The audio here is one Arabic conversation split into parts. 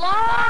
long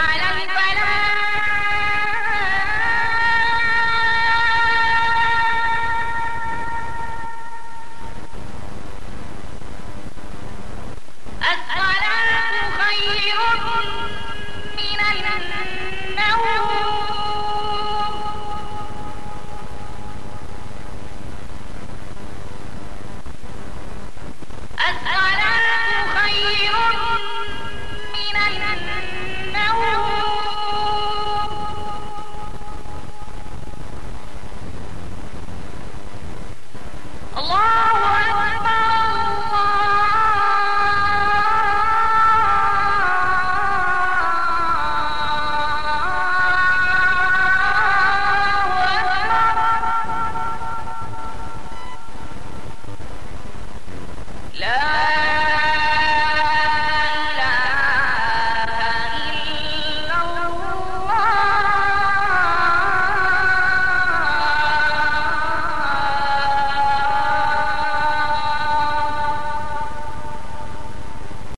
الفلاح حي على الفلاح